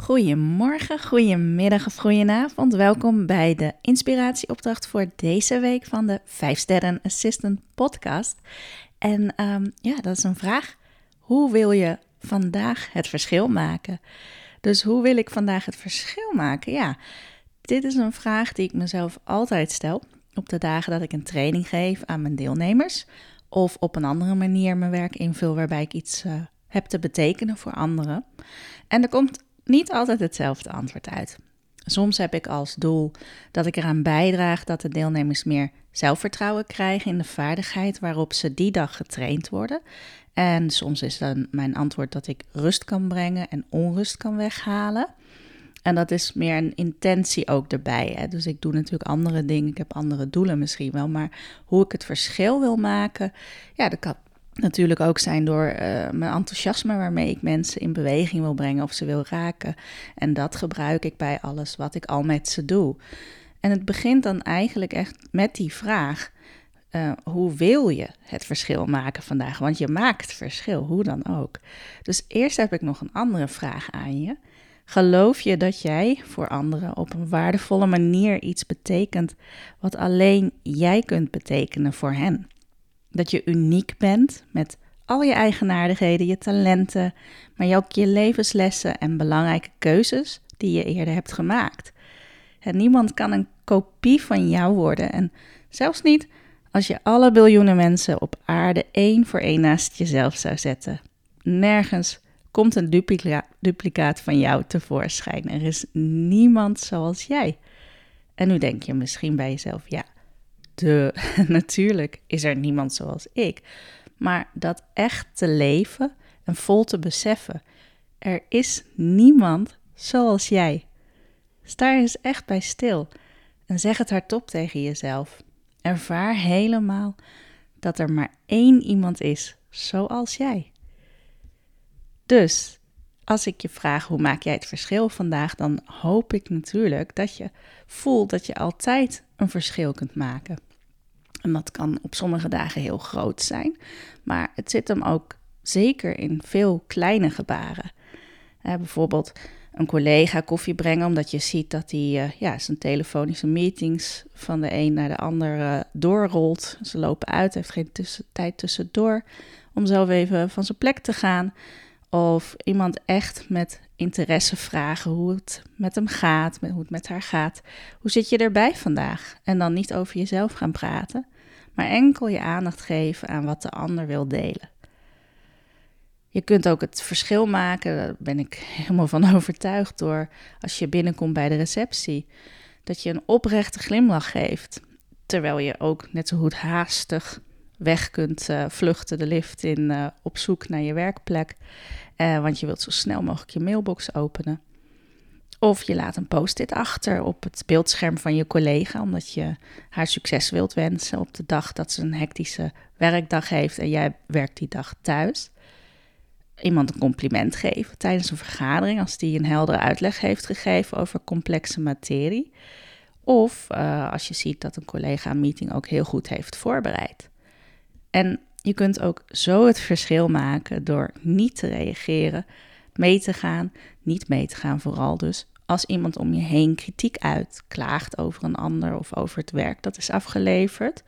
Goedemorgen, goedemiddag of goedenavond. Welkom bij de inspiratieopdracht voor deze week van de 5 Sterren Assistant podcast. En ehm, ja, dat is een vraag. Hoe wil je vandaag het verschil maken? Dus hoe wil ik vandaag het verschil maken? Ja, dit is een vraag die ik mezelf altijd stel op de dagen dat ik een training geef aan mijn deelnemers. Of op een andere manier mijn werk invul waarbij ik iets uh, heb te betekenen voor anderen. En er komt niet altijd hetzelfde antwoord uit. Soms heb ik als doel dat ik eraan bijdraag dat de deelnemers meer zelfvertrouwen krijgen in de vaardigheid waarop ze die dag getraind worden. En soms is dan mijn antwoord dat ik rust kan brengen en onrust kan weghalen. En dat is meer een intentie ook erbij. Hè? Dus ik doe natuurlijk andere dingen. Ik heb andere doelen misschien wel. Maar hoe ik het verschil wil maken, ja, dat kan natuurlijk ook zijn door uh, mijn enthousiasme waarmee ik mensen in beweging wil brengen of ze wil raken. En dat gebruik ik bij alles wat ik al met ze doe. En het begint dan eigenlijk echt met die vraag: uh, hoe wil je het verschil maken vandaag? Want je maakt verschil, hoe dan ook. Dus eerst heb ik nog een andere vraag aan je. Geloof je dat jij voor anderen op een waardevolle manier iets betekent wat alleen jij kunt betekenen voor hen? Dat je uniek bent met al je eigenaardigheden, je talenten, maar ook je levenslessen en belangrijke keuzes die je eerder hebt gemaakt. En niemand kan een kopie van jou worden en zelfs niet als je alle biljoenen mensen op aarde één voor één naast jezelf zou zetten. Nergens komt een duplica duplicaat van jou tevoorschijn. Er is niemand zoals jij. En nu denk je misschien bij jezelf, ja, de, natuurlijk is er niemand zoals ik. Maar dat echt te leven en vol te beseffen, er is niemand zoals jij. Sta eens echt bij stil en zeg het hardop tegen jezelf. Ervaar helemaal dat er maar één iemand is zoals jij. Dus als ik je vraag hoe maak jij het verschil vandaag, dan hoop ik natuurlijk dat je voelt dat je altijd een verschil kunt maken. En dat kan op sommige dagen heel groot zijn, maar het zit hem ook zeker in veel kleine gebaren. bijvoorbeeld een collega koffie brengen, omdat je ziet dat hij uh, ja, zijn telefonische meetings van de een naar de ander uh, doorrolt. Ze lopen uit, heeft geen tijd tussendoor om zelf even van zijn plek te gaan. Of iemand echt met interesse vragen hoe het met hem gaat, hoe het met haar gaat. Hoe zit je erbij vandaag? En dan niet over jezelf gaan praten, maar enkel je aandacht geven aan wat de ander wil delen. Je kunt ook het verschil maken, daar ben ik helemaal van overtuigd door als je binnenkomt bij de receptie, dat je een oprechte glimlach geeft, terwijl je ook net zo goed haastig weg kunt uh, vluchten de lift in uh, op zoek naar je werkplek, uh, want je wilt zo snel mogelijk je mailbox openen. Of je laat een post-it achter op het beeldscherm van je collega, omdat je haar succes wilt wensen op de dag dat ze een hectische werkdag heeft en jij werkt die dag thuis iemand een compliment geven tijdens een vergadering als die een heldere uitleg heeft gegeven over complexe materie. Of als je ziet dat een collega een meeting ook heel goed heeft voorbereid. En je kunt ook zo het verschil maken door niet te reageren, mee te gaan, niet mee te gaan vooral dus. Als iemand om je heen kritiek uit, klaagt over een ander of over het werk dat is afgeleverd.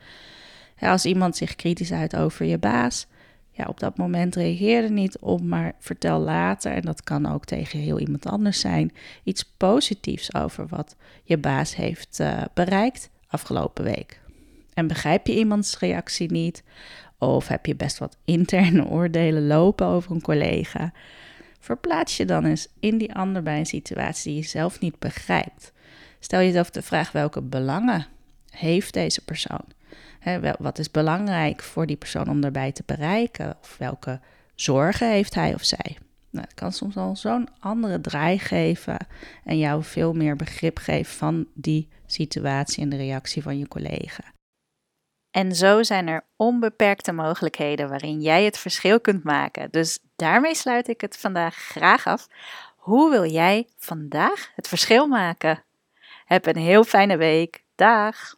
Als iemand zich kritisch uit over je baas, ja, op dat moment reageer er niet op, maar vertel later, en dat kan ook tegen heel iemand anders zijn, iets positiefs over wat je baas heeft uh, bereikt afgelopen week. En begrijp je iemands reactie niet, of heb je best wat interne oordelen lopen over een collega, verplaats je dan eens in die ander bij een situatie die je zelf niet begrijpt. Stel jezelf de vraag welke belangen heeft deze persoon? wat is belangrijk voor die persoon om daarbij te bereiken? Of welke zorgen heeft hij of zij? Nou, het kan soms al zo'n andere draai geven en jou veel meer begrip geven van die situatie en de reactie van je collega. En zo zijn er onbeperkte mogelijkheden waarin jij het verschil kunt maken. Dus daarmee sluit ik het vandaag graag af. Hoe wil jij vandaag het verschil maken? Heb een heel fijne week. Dag!